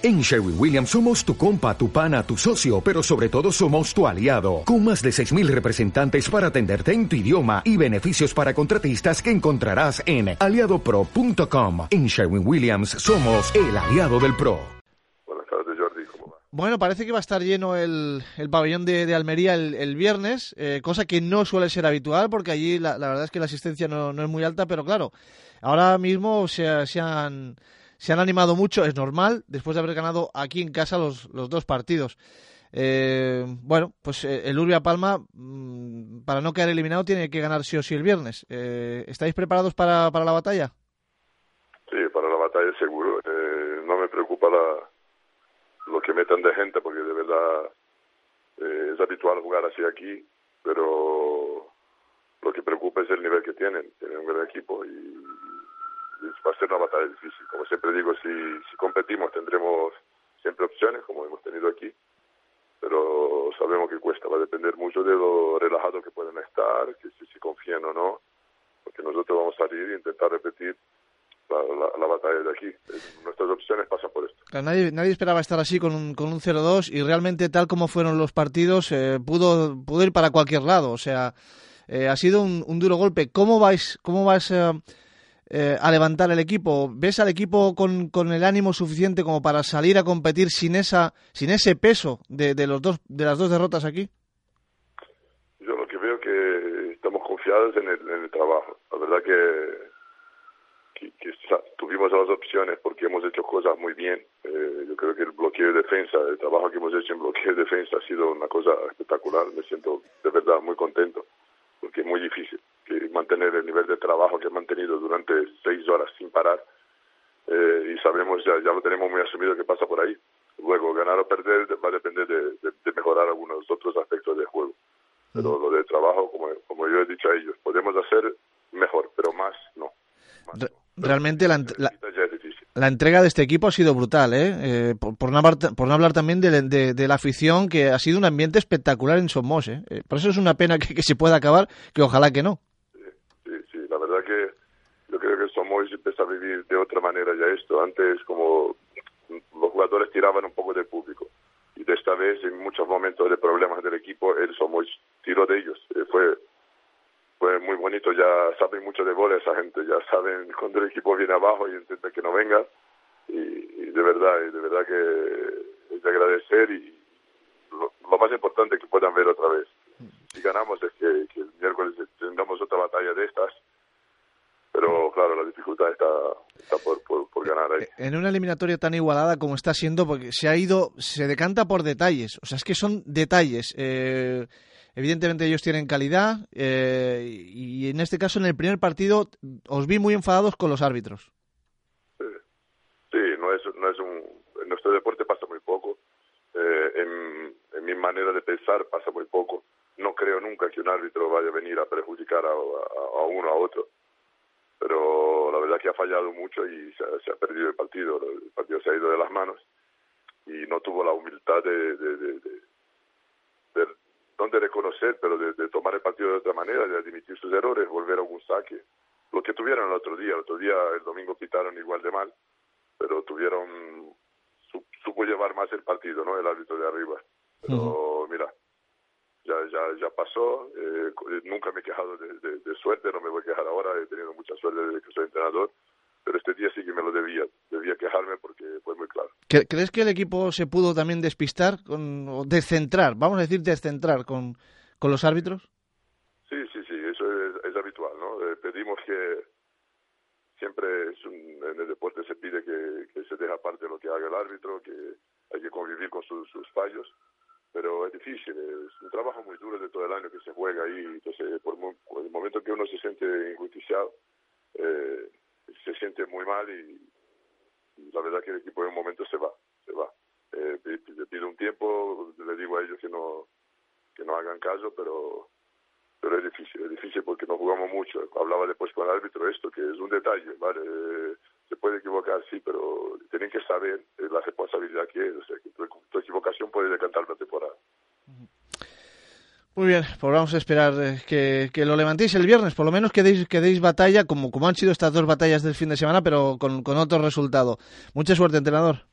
En Sherwin Williams somos tu compa, tu pana, tu socio, pero sobre todo somos tu aliado, con más de 6.000 representantes para atenderte en tu idioma y beneficios para contratistas que encontrarás en aliadopro.com. En Sherwin Williams somos el aliado del PRO. Buenas tardes, Jordi. ¿Cómo va? Bueno, parece que va a estar lleno el, el pabellón de, de Almería el, el viernes, eh, cosa que no suele ser habitual porque allí la, la verdad es que la asistencia no, no, es muy alta, pero claro, ahora mismo se, se han se han animado mucho, es normal, después de haber ganado aquí en casa los, los dos partidos. Eh, bueno, pues eh, el Urbia Palma, mmm, para no quedar eliminado, tiene que ganar sí o sí el viernes. Eh, ¿Estáis preparados para, para la batalla? Sí, para la batalla seguro. Eh, no me preocupa la, lo que metan de gente, porque de verdad eh, es habitual jugar así aquí, pero lo que preocupa es el nivel que tienen. Tienen un gran equipo y va a ser una batalla difícil. Como siempre digo, si, si competimos tendremos siempre opciones, como hemos tenido aquí, pero sabemos que cuesta, va a depender mucho de lo relajado que pueden estar, que si, si confían o no, porque nosotros vamos a salir e intentar repetir la, la, la, batalla de aquí. Nuestras opciones pasan por esto. Nadie, nadie esperaba estar así con un, con un 0-2 y realmente tal como fueron los partidos eh, pudo, pudo ir para cualquier lado. O sea, eh, ha sido un, un, duro golpe. ¿Cómo vais, cómo vais eh, eh, a levantar el equipo? ¿Ves al equipo con, con, el ánimo suficiente como para salir a competir sin esa sin ese peso de, de los dos de las dos derrotas aquí? Yo lo que veo que estamos confiados en el, en el trabajo. La verdad que, que, que tuvimos las opciones porque hemos hecho cosas muy bien. Eh, yo creo que el bloqueo de defensa, el trabajo que hemos hecho en bloqueo de defensa ha sido una cosa espectacular. Me siento de verdad muy contento porque es muy difícil que mantener el nivel de trabajo que he mantenido durante seis horas sin parar eh, y sabemos, ya, ya lo tenemos muy asumido que pasa por ahí. Luego, ganar o perder va a depender de, de, de mejorar algunos otros aspectos del juego. Pero mm. lo de trabajo, como, como yo he dicho a ellos, podemos hacer mejor, pero más no. Más Re no. Realmente la, la, la, entrega de este equipo ha sido brutal, ¿eh? eh por, por, no hablar, por, no hablar, también de, de, de, la afición, que ha sido un ambiente espectacular en Somos, ¿eh? Por eso es una pena que, que se pueda acabar, que ojalá que no la verdad que yo empieza a vivir de otra manera ya esto. Antes como los jugadores tiraban un poco del público y de esta vez en muchos momentos de problemas del equipo el Somoy tiró de ellos. Eh, fue fue muy bonito, ya saben mucho de gol esa gente, ya saben cuando el equipo viene abajo y intenta que no venga y, de verdad, y de verdad que es de agradecer y lo, más importante que puedan ver otra vez. Si ganamos es que, que el miércoles tengamos otra batalla de estas pero claro, la dificultad está, está por, por, por, ganar ahí. En una eliminatoria tan igualada como está siendo, porque se ha ido, se decanta por detalles, o sea, es que son detalles. Eh, evidentemente ellos tienen calidad eh, y en este caso en el primer partido os vi muy enfadados con los árbitros. Sí, sí no es, no es un, en nuestro deporte pasa muy poco, eh, en, en mi manera de pensar pasa muy poco. No creo nunca que un árbitro vaya a venir a perjudicar a, a, a uno a otro pero la verdad que ha fallado mucho y se, se, ha perdido el partido, el partido se ha ido de las manos y no tuvo la humildad de, de, de, de, no de reconocer, pero de, de, tomar el partido de otra manera, de admitir sus errores, volver a un saque. Lo que tuvieron el otro día, el otro día el domingo quitaron igual de mal, pero tuvieron, su, supo llevar más el partido, ¿no? El árbitro de arriba. Pero uh -huh. Ya, pasó, eh, nunca me he quejado de, de, de, suerte, no me voy a quejar ahora, he tenido mucha suerte desde que soy entrenador, pero este día sí que me lo debía, debía quejarme porque fue muy claro. ¿Crees que el equipo se pudo también despistar, con, o descentrar, vamos a decir descentrar con, con los árbitros? Sí, sí, sí, eso es, es habitual, ¿no? Eh, pedimos que siempre es un, en el deporte se pide que, que se deje aparte lo que haga el árbitro, que hay que convivir con sus, sus fallos pero es difícil, es un trabajo muy duro de todo el año que se juega ahí, entonces por, el momento que uno se siente injusticiado, eh, se siente muy mal y, la verdad que el equipo en un momento se va, se va. Eh, le pido un tiempo, le digo a ellos que no que no hagan caso, pero pero es difícil, es difícil porque no jugamos mucho. Hablaba después con el árbitro esto, que es un detalle, ¿vale? Eh, se puede equivocar, sí, pero tienen que saber la responsabilidad que es, o sea, que equivocación puede decantar la temporada. Muy bien, pues vamos a esperar eh, que, que, lo levantéis el viernes, por lo menos que deis, que deis batalla, como, como han sido estas dos batallas del fin de semana, pero con, con otro resultado. Mucha suerte, entrenador.